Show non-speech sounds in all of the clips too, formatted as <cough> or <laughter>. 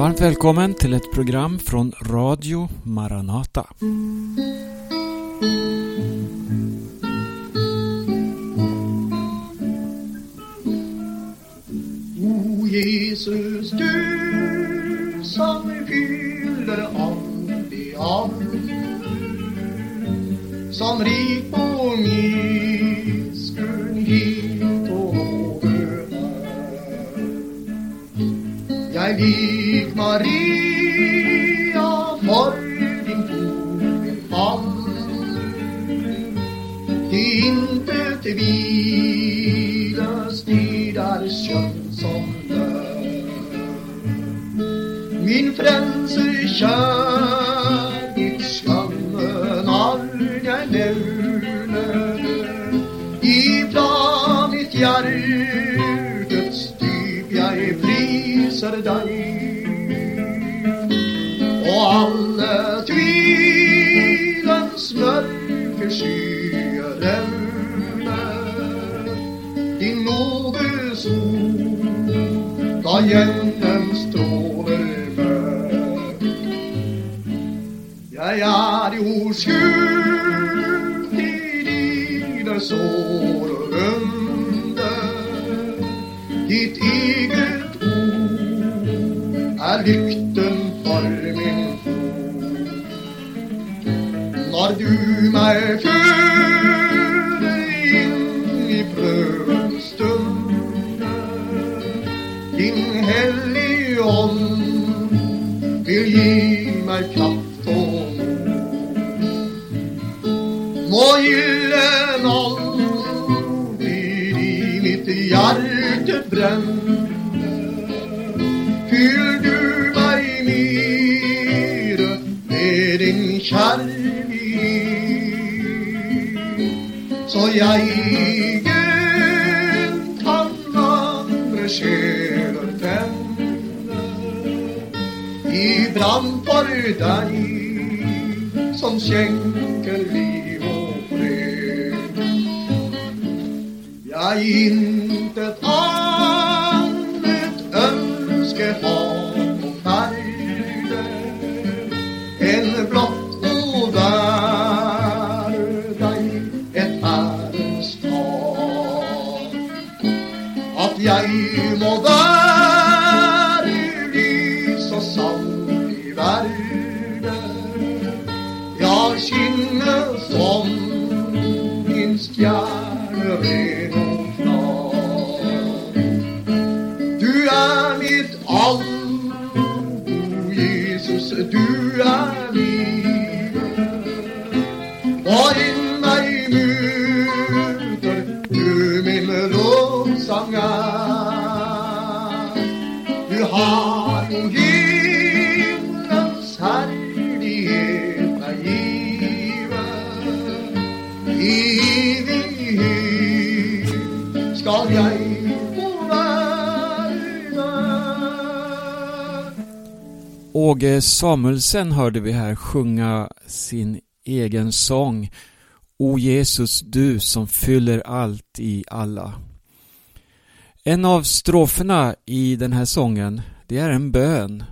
Varmt välkommen till ett program från Radio Maranata. O Jesus, du som fyller aldrig allt som rik på misskunnhet och nåde är. Jag Maria för din fot min famn Ty intet vila stridar kött som dör. Min frälse kärlek skammen aldrig I Ifrån mitt hjärtats dyp jag priser dig och alla tvilens mörker skyer rämnar din nådesord ta jämnen strålar mörk jag är oskyldig i dina sår och under. Ditt ild Du mig förde in i prövans din helige vill ge mig kraft och mod. Må gyllen alltid i mitt hjärta bränna jag egen kan andra själar tänder. Ibland brand för dig som skänker liv och fred. Jag intet Samuelsen hörde vi här sjunga sin egen sång O Jesus, du som fyller allt i alla. En av stroferna i den här sången, det är en bön.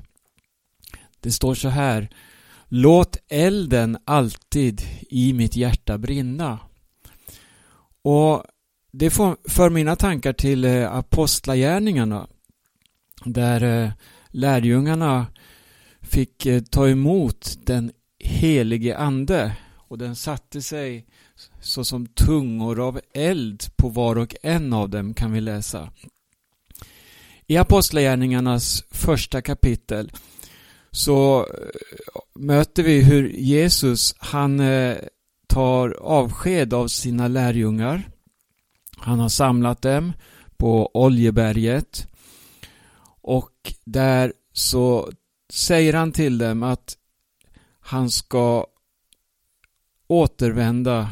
Det står så här Låt elden alltid i mitt hjärta brinna. Och det för mina tankar till eh, apostlagärningarna där eh, lärjungarna fick eh, ta emot den helige ande och den satte sig såsom tungor av eld på var och en av dem kan vi läsa. I Apostlagärningarnas första kapitel så eh, möter vi hur Jesus han eh, tar avsked av sina lärjungar. Han har samlat dem på Oljeberget och där så säger han till dem att han ska återvända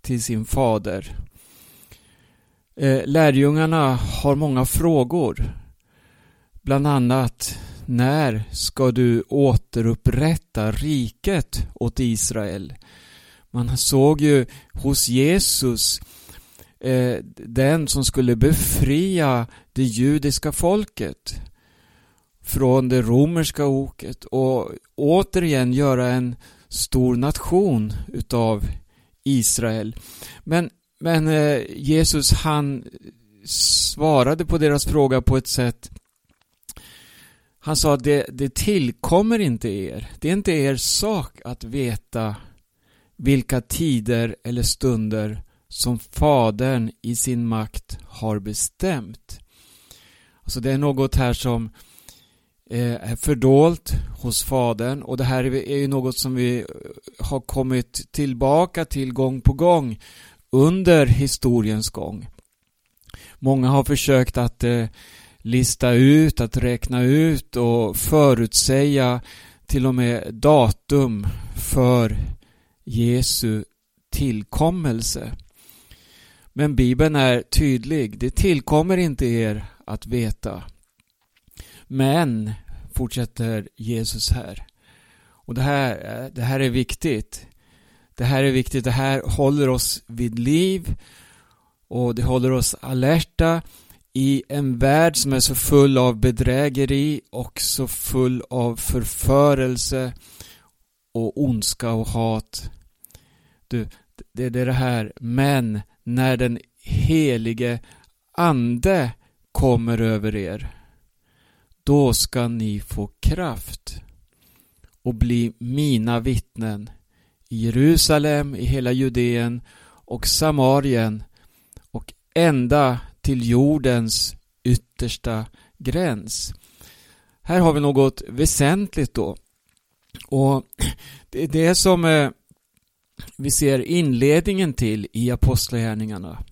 till sin fader. Eh, lärjungarna har många frågor. Bland annat när ska du återupprätta riket åt Israel? Man såg ju hos Jesus eh, den som skulle befria det judiska folket från det romerska oket och återigen göra en stor nation utav Israel. Men, men eh, Jesus han svarade på deras fråga på ett sätt han sa att det, det tillkommer inte er. Det är inte er sak att veta vilka tider eller stunder som Fadern i sin makt har bestämt. Alltså det är något här som Eh, är fördolt hos Fadern och det här är ju något som vi eh, har kommit tillbaka till gång på gång under historiens gång. Många har försökt att eh, lista ut, att räkna ut och förutsäga till och med datum för Jesu tillkommelse. Men Bibeln är tydlig. Det tillkommer inte er att veta. Men, fortsätter Jesus här. Och det här, det här är viktigt. Det här är viktigt. Det här håller oss vid liv och det håller oss alerta i en värld som är så full av bedrägeri och så full av förförelse och ondska och hat. Du, det är det här, men när den helige Ande kommer över er, då ska ni få kraft och bli mina vittnen i Jerusalem, i hela Judeen och Samarien och ända till jordens yttersta gräns. Här har vi något väsentligt då. Och <clears throat> det är det som eh, vi ser inledningen till i Apostlagärningarna.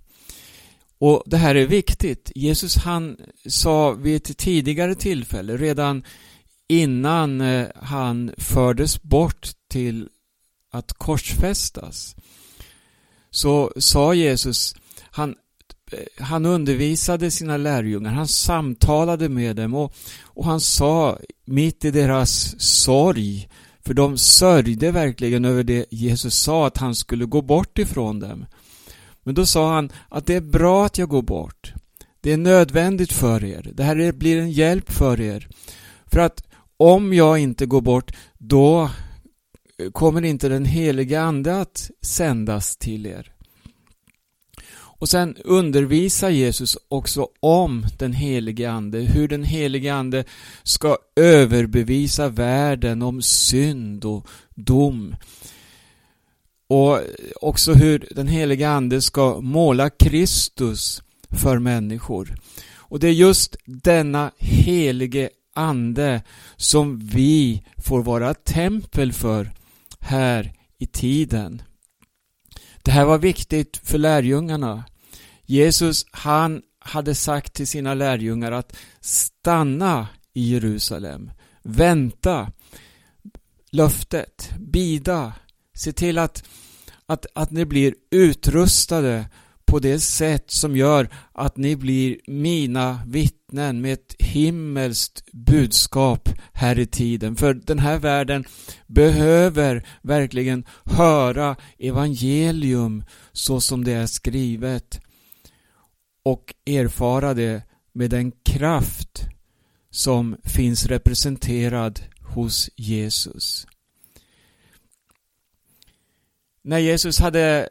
Och det här är viktigt. Jesus han sa vid ett tidigare tillfälle, redan innan eh, han fördes bort till att korsfästas, så sa Jesus, han, eh, han undervisade sina lärjungar, han samtalade med dem och, och han sa mitt i deras sorg, för de sörjde verkligen över det Jesus sa att han skulle gå bort ifrån dem. Men då sa han att det är bra att jag går bort. Det är nödvändigt för er. Det här blir en hjälp för er. För att om jag inte går bort, då eh, kommer inte den heliga Ande att sändas till er. Och sen undervisar Jesus också om den helige Ande, hur den helige Ande ska överbevisa världen om synd och dom. Och också hur den helige Ande ska måla Kristus för människor. Och det är just denna helige Ande som vi får vara tempel för här i tiden. Det här var viktigt för lärjungarna. Jesus, han hade sagt till sina lärjungar att stanna i Jerusalem. Vänta. Löftet. Bida. Se till att, att, att ni blir utrustade på det sätt som gör att ni blir mina vittnen med ett himmelskt budskap här i tiden. För den här världen behöver verkligen höra evangelium så som det är skrivet och erfara det med den kraft som finns representerad hos Jesus. När Jesus hade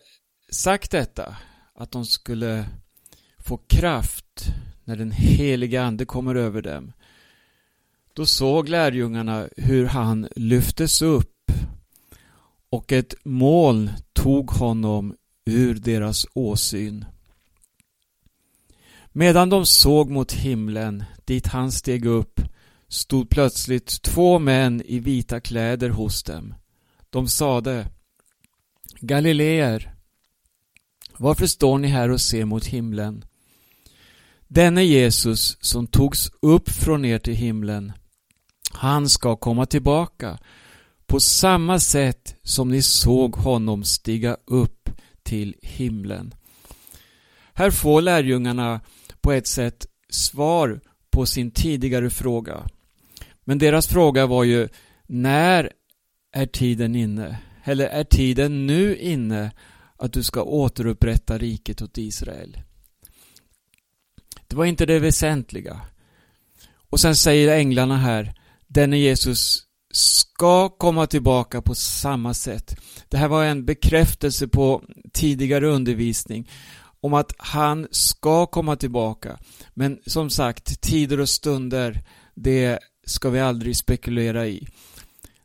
sagt detta att de skulle få kraft när den heliga Ande kommer över dem. Då såg lärjungarna hur han lyftes upp och ett moln tog honom ur deras åsyn. Medan de såg mot himlen, dit han steg upp, stod plötsligt två män i vita kläder hos dem. De sade Galileer, varför står ni här och ser mot himlen? Denne Jesus som togs upp från er till himlen, han ska komma tillbaka på samma sätt som ni såg honom stiga upp till himlen. Här får lärjungarna på ett sätt svar på sin tidigare fråga. Men deras fråga var ju när är tiden inne? Eller är tiden nu inne att du ska återupprätta riket åt Israel. Det var inte det väsentliga. Och sen säger änglarna här, denne Jesus ska komma tillbaka på samma sätt. Det här var en bekräftelse på tidigare undervisning om att han ska komma tillbaka. Men som sagt, tider och stunder, det ska vi aldrig spekulera i.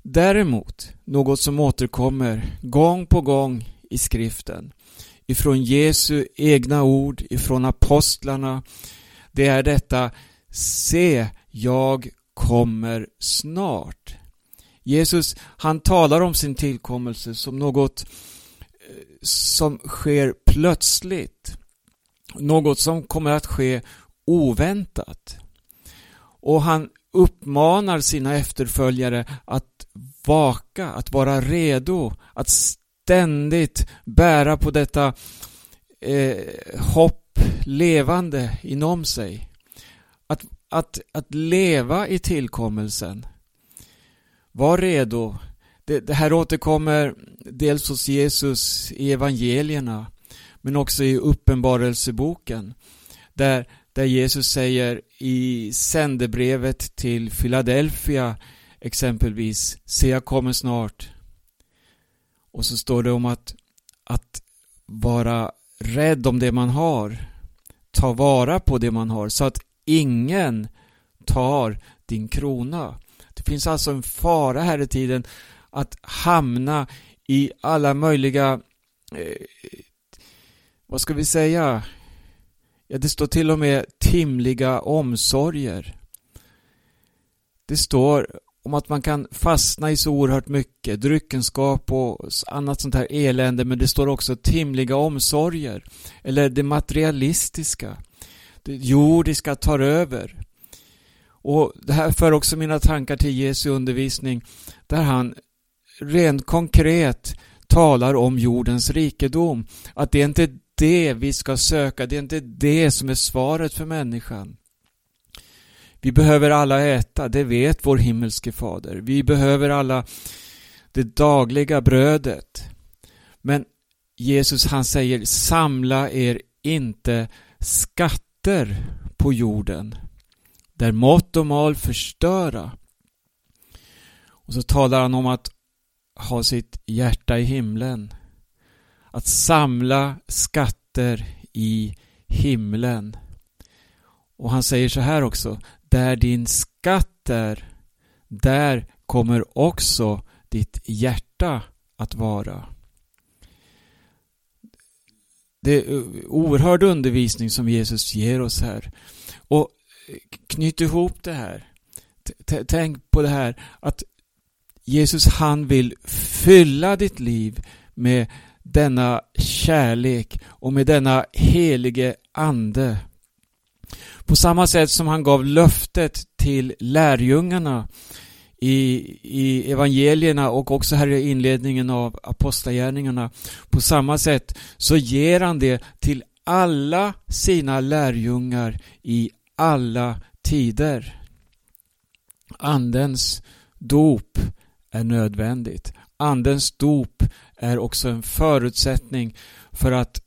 Däremot, något som återkommer gång på gång i skriften, ifrån Jesu egna ord, ifrån apostlarna, det är detta Se, jag kommer snart. Jesus, han talar om sin tillkommelse som något eh, som sker plötsligt. Något som kommer att ske oväntat. Och han uppmanar sina efterföljare att vaka, att vara redo, att ständigt bära på detta eh, hopp levande inom sig. Att, att, att leva i tillkommelsen. Var redo. Det, det här återkommer dels hos Jesus i evangelierna men också i Uppenbarelseboken där, där Jesus säger i sändebrevet till Philadelphia exempelvis Se jag kommer snart och så står det om att, att vara rädd om det man har ta vara på det man har så att ingen tar din krona. Det finns alltså en fara här i tiden att hamna i alla möjliga eh, vad ska vi säga? Ja, det står till och med timliga omsorger. Det står om att man kan fastna i så oerhört mycket, dryckenskap och annat sånt här elände, men det står också timliga omsorger, eller det materialistiska. Det jordiska tar över. Och det här för också mina tankar till Jesu undervisning där han rent konkret talar om jordens rikedom. Att det är inte det vi ska söka, det är inte det som är svaret för människan. Vi behöver alla äta, det vet vår himmelske fader. Vi behöver alla det dagliga brödet. Men Jesus han säger samla er inte skatter på jorden där mått och mal förstöra. Och så talar han om att ha sitt hjärta i himlen. Att samla skatter i himlen. Och han säger så här också. Där din skatt är, där kommer också ditt hjärta att vara. Det är oerhörd undervisning som Jesus ger oss här. Och knyt ihop det här. T tänk på det här att Jesus han vill fylla ditt liv med denna kärlek och med denna helige ande. På samma sätt som han gav löftet till lärjungarna i, i evangelierna och också här i inledningen av apostlagärningarna. På samma sätt så ger han det till alla sina lärjungar i alla tider. Andens dop är nödvändigt. Andens dop är också en förutsättning för att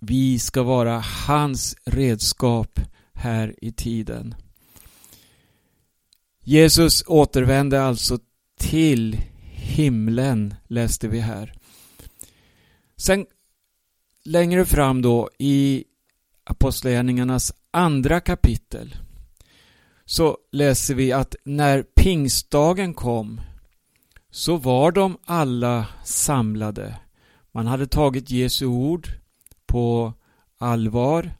vi ska vara hans redskap här i tiden. Jesus återvände alltså till himlen, läste vi här. Sen längre fram då i Apostlagärningarnas andra kapitel så läser vi att när pingstdagen kom så var de alla samlade. Man hade tagit Jesu ord på allvar.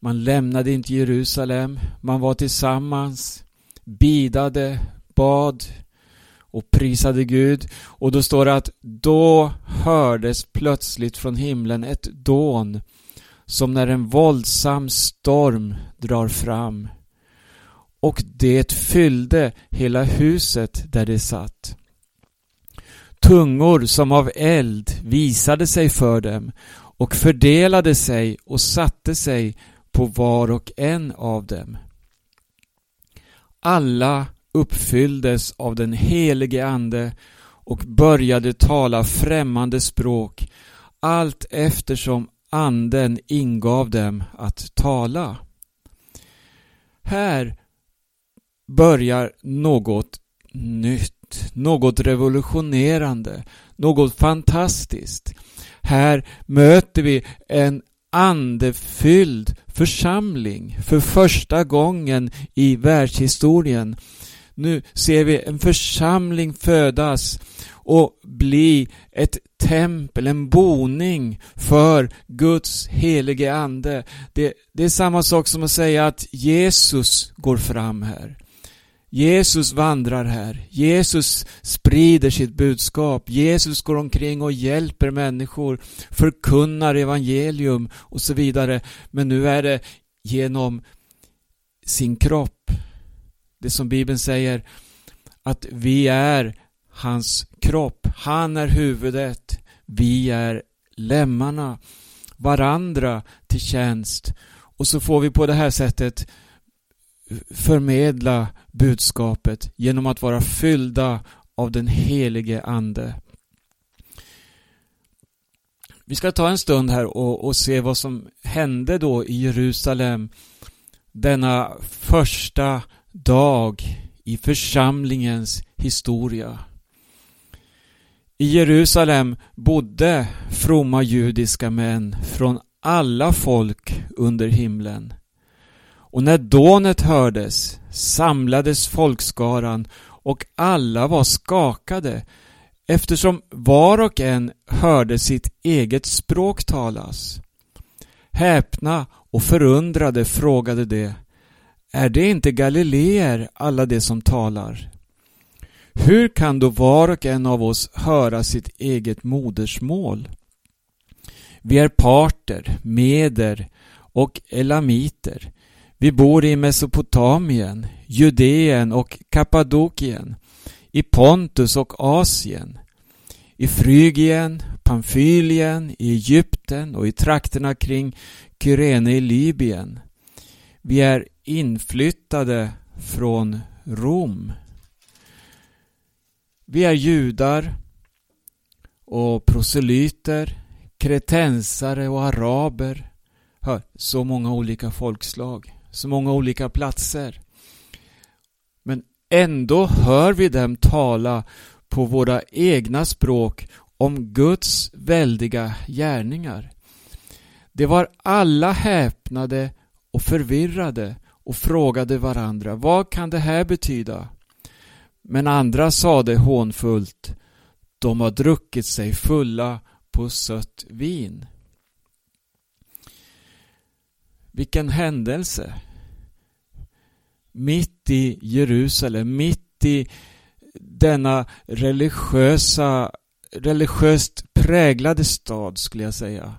Man lämnade inte Jerusalem. Man var tillsammans, bidade, bad och prisade Gud. Och då står det att då hördes plötsligt från himlen ett dån som när en våldsam storm drar fram. Och det fyllde hela huset där det satt. Tungor som av eld visade sig för dem och fördelade sig och satte sig på var och en av dem. Alla uppfylldes av den helige Ande och började tala främmande språk allt eftersom Anden ingav dem att tala. Här börjar något nytt nytt, något revolutionerande, något fantastiskt. Här möter vi en andefylld församling för första gången i världshistorien. Nu ser vi en församling födas och bli ett tempel, en boning för Guds helige Ande. Det, det är samma sak som att säga att Jesus går fram här. Jesus vandrar här. Jesus sprider sitt budskap. Jesus går omkring och hjälper människor, förkunnar evangelium och så vidare. Men nu är det genom sin kropp. Det som Bibeln säger att vi är hans kropp. Han är huvudet. Vi är lemmarna. Varandra till tjänst. Och så får vi på det här sättet förmedla budskapet genom att vara fyllda av den helige Ande. Vi ska ta en stund här och, och, se vad som hände då i Jerusalem denna första dag i församlingens historia. I Jerusalem bodde fromma judiska män från alla folk under himlen. Och när dånet hördes samlades folkskaran och alla var skakade eftersom var och en hörde sitt eget språk talas. Häpna och förundrade frågade de Är det inte galileer alla de som talar? Hur kan då var och en av oss höra sitt eget modersmål? Vi är parter, meder och elamiter. Vi bor i Mesopotamien, Judeen och Kappadokien, i Pontus och Asien, i Frygien, Pamfylien, i Egypten och i trakterna kring Kyrene i Libyen. Vi är inflyttade från Rom. Vi är judar och proselyter, kretensare och araber. Hör, så många olika folkslag så många olika platser. Men ändå hör vi dem tala på våra egna språk om Guds väldiga gärningar. Det var alla häpnade och förvirrade och frågade varandra vad kan det här betyda? Men andra sade hånfullt de har druckit sig fulla på sött vin. Vilken händelse! Mitt i Jerusalem, mitt i denna religiösa, religiöst präglade stad skulle jag säga.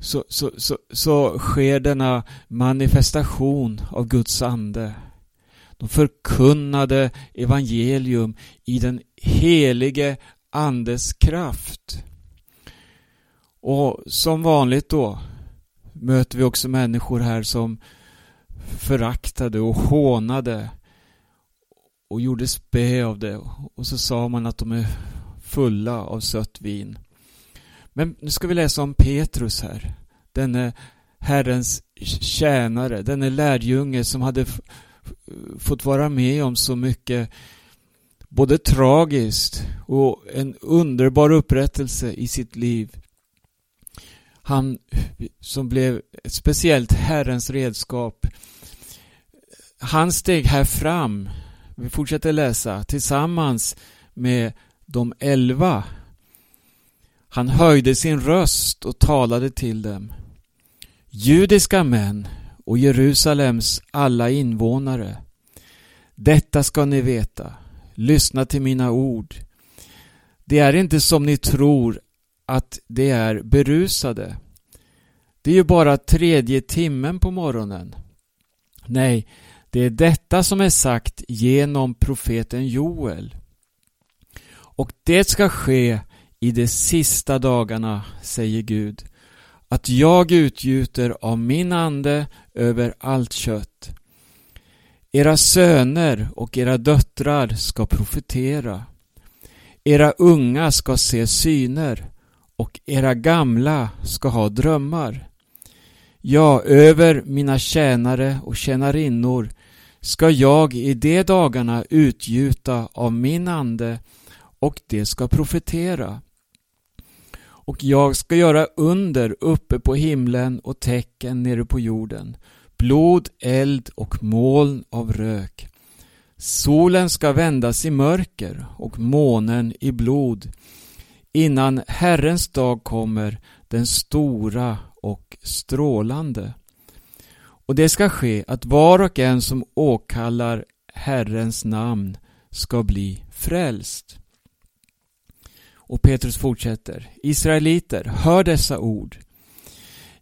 Så, så, så, så sker denna manifestation av Guds ande. De förkunnade evangelium i den helige Andes kraft. Och som vanligt då möter vi också människor här som föraktade och hånade och gjorde spä av det och så sa man att de är fulla av sött vin. Men nu ska vi läsa om Petrus här. Denne Herrens tjänare, denne lärjunge som hade fått vara med om så mycket både tragiskt och en underbar upprättelse i sitt liv. Han som blev ett speciellt Herrens redskap han steg här fram, vi fortsätter läsa, tillsammans med de elva. Han höjde sin röst och talade till dem. Judiska män och Jerusalems alla invånare. Detta ska ni veta. Lyssna till mina ord. Det är inte som ni tror att det är berusade. Det är ju bara tredje timmen på morgonen. Nej, det är detta som är sagt genom profeten Joel. Och det ska ske i de sista dagarna, säger Gud, att jag utgjuter av min ande över allt kött. Era söner och era döttrar ska profetera. Era unga ska se syner och era gamla ska ha drömmar. Ja, över mina tjänare och tjänarinnor ska jag i de dagarna utgjuta av min ande och det ska profetera. Och jag ska göra under uppe på himlen och tecken nere på jorden, blod, eld och moln av rök. Solen ska vändas i mörker och månen i blod innan Herrens dag kommer, den stora och strålande. Och det ska ske att var och en som åkallar Herrens namn ska bli frälst. Och Petrus fortsätter. Israeliter, hör dessa ord.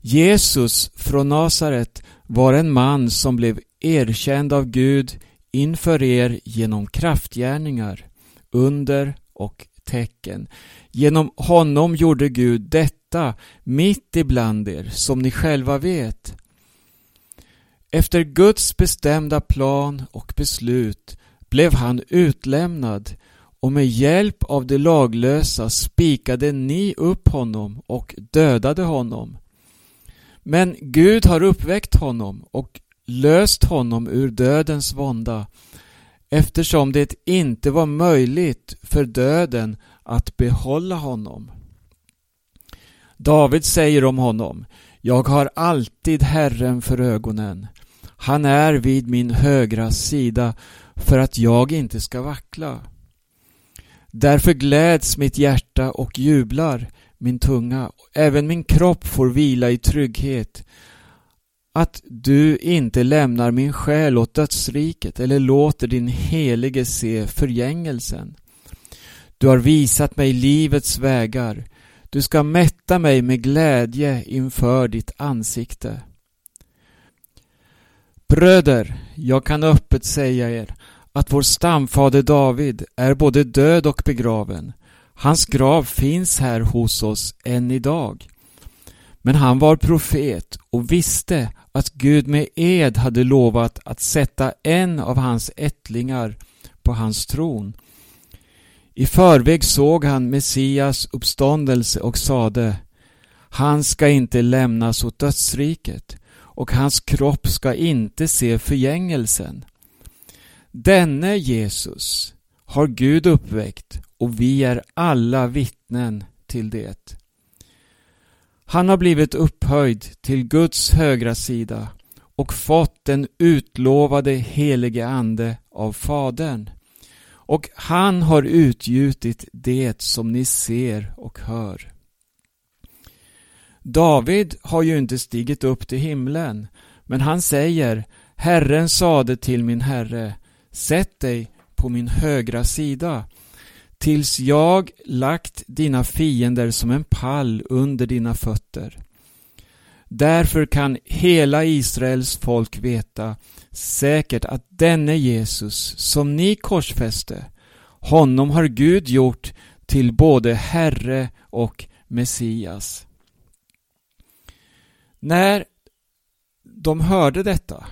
Jesus från Nasaret var en man som blev erkänd av Gud inför er genom kraftgärningar, under och tecken. Genom honom gjorde Gud detta mitt ibland er, som ni själva vet. Efter Guds bestämda plan och beslut blev han utlämnad och med hjälp av de laglösa spikade ni upp honom och dödade honom. Men Gud har uppväckt honom och löst honom ur dödens vånda eftersom det inte var möjligt för döden att behålla honom. David säger om honom Jag har alltid Herren för ögonen. Han är vid min högra sida för att jag inte ska vackla. Därför gläds mitt hjärta och jublar min tunga. Även min kropp får vila i trygghet. Att du inte lämnar min själ åt dödsriket eller låter din helige se förgängelsen. Du har visat mig livets vägar. Du ska mätta mig med glädje inför ditt ansikte. Bröder, jag kan öppet säga er att vår stamfader David är både död och begraven. Hans grav finns här hos oss än idag. Men han var profet och visste att Gud med ed hade lovat att sätta en av hans ättlingar på hans tron. I förväg såg han Messias uppståndelse och sade Han ska inte lämnas åt dödsriket och hans kropp ska inte se förgängelsen. Denne Jesus har Gud uppväckt och vi är alla vittnen till det. Han har blivit upphöjd till Guds högra sida och fått den utlovade helige Ande av Fadern. Och han har utgjutit det som ni ser och hör. David har ju inte stigit upp till himlen, men han säger Herren sade till min herre Sätt dig på min högra sida tills jag lagt dina fiender som en pall under dina fötter. Därför kan hela Israels folk veta säkert att denne Jesus som ni korsfäste, honom har Gud gjort till både Herre och Messias. När de hörde detta,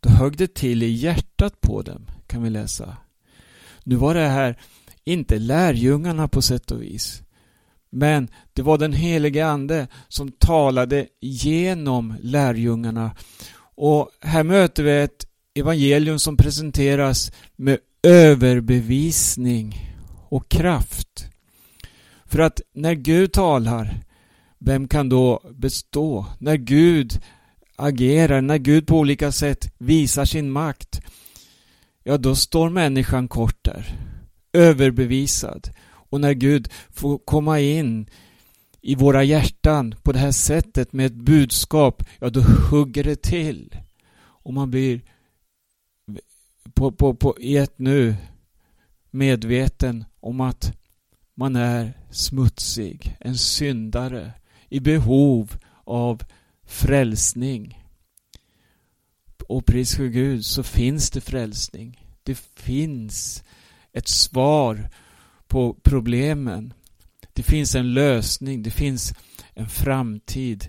då högg det till i hjärtat på dem, kan vi läsa. Nu var det här inte lärjungarna på sätt och vis. Men det var den helige Ande som talade genom lärjungarna. Och här möter vi ett evangelium som presenteras med överbevisning och kraft. För att när Gud talar, vem kan då bestå? När Gud agerar, när Gud på olika sätt visar sin makt, ja då står människan kort där överbevisad. Och när Gud får komma in i våra hjärtan på det här sättet med ett budskap, ja då hugger det till. Och man blir på, på, på i ett nu medveten om att man är smutsig, en syndare, i behov av frälsning. Och pris för Gud så finns det frälsning. Det finns ett svar på problemen. Det finns en lösning, det finns en framtid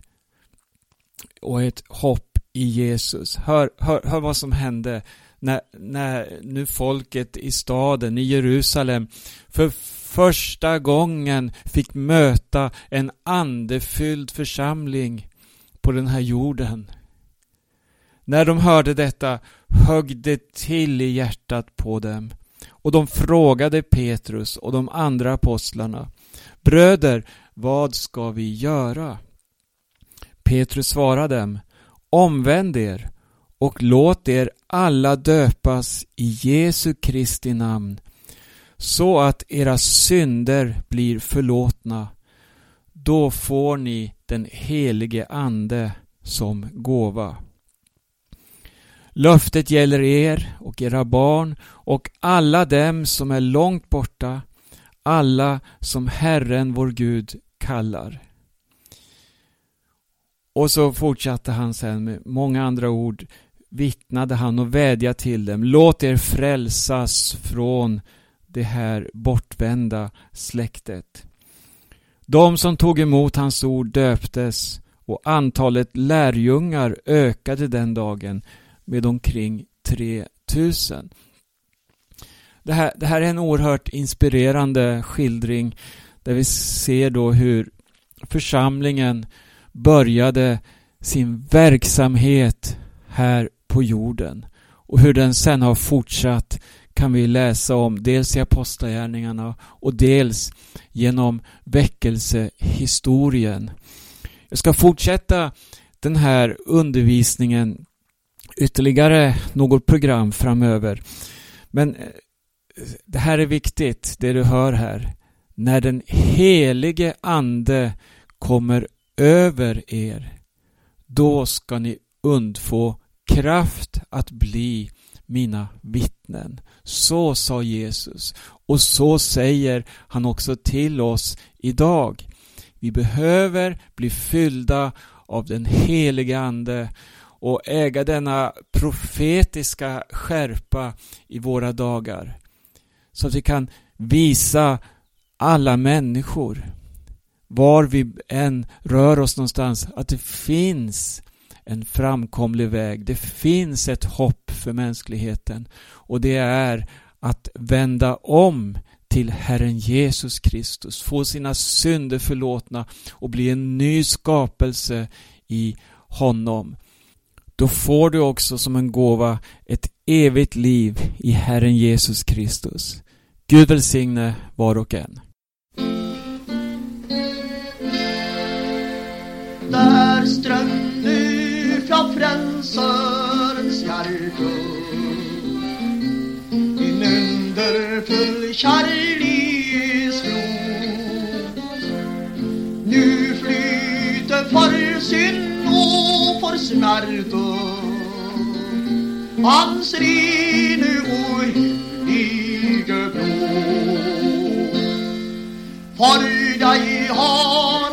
och ett hopp i Jesus. Hör, hör, hör vad som hände när, när nu folket i staden, i Jerusalem, för första gången fick möta en andefylld församling på den här jorden. När de hörde detta högg det till i hjärtat på dem och de frågade Petrus och de andra apostlarna Bröder, vad ska vi göra? Petrus svarade dem Omvänd er och låt er alla döpas i Jesu Kristi namn så att era synder blir förlåtna. Då får ni den helige Ande som gåva. Löftet gäller er och era barn och alla dem som är långt borta, alla som Herren vår Gud kallar. Och så fortsatte han sen med många andra ord vittnade han och vädjade till dem. Låt er frälsas från det här bortvända släktet. De som tog emot hans ord döptes och antalet lärjungar ökade den dagen med omkring 3000. Det här, det här är en oerhört inspirerande skildring där vi ser då hur församlingen började sin verksamhet här på jorden och hur den sen har fortsatt kan vi läsa om dels i Apostlagärningarna och dels genom väckelsehistorien. Jag ska fortsätta den här undervisningen ytterligare något program framöver. Men eh, det här är viktigt, det du hör här. När den helige Ande kommer över er, då ska ni undfå kraft att bli mina vittnen. Så sa Jesus och så säger han också till oss idag. Vi behöver bli fyllda av den helige Ande och äga denna profetiska skärpa i våra dagar. Så att vi kan visa alla människor, var vi än rör oss någonstans, att det finns en framkomlig väg. Det finns ett hopp för mänskligheten och det är att vända om till Herren Jesus Kristus, få sina synder förlåtna och bli en ny skapelse i honom. Då får du också som en gåva ett evigt liv i Herren Jesus Kristus. Gud välsigne var och en. Frälsarens hjärta en underfull kärleksflod nu flyter för synd och för smärta. Hans rene och helige blod. För dig har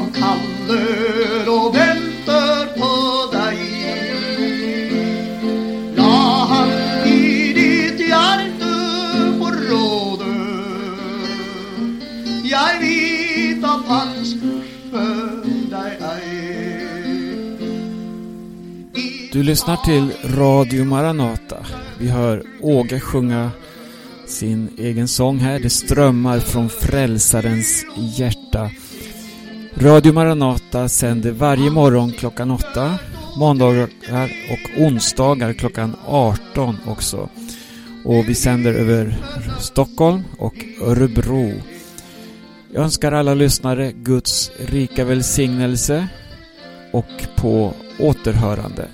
Han kallar och väntar på dig La han i ditt hjärta få råda Jag vet att han skuffer dig ej Du lyssnar till Radio Maranata. Vi hör Åge sjunga sin egen sång här. Det strömmar från frälsarens hjärta. Radio Maranata sänder varje morgon klockan 8, måndagar och onsdagar klockan 18 också. Och vi sänder över Stockholm och Örebro. Jag önskar alla lyssnare Guds rika välsignelse och på återhörande.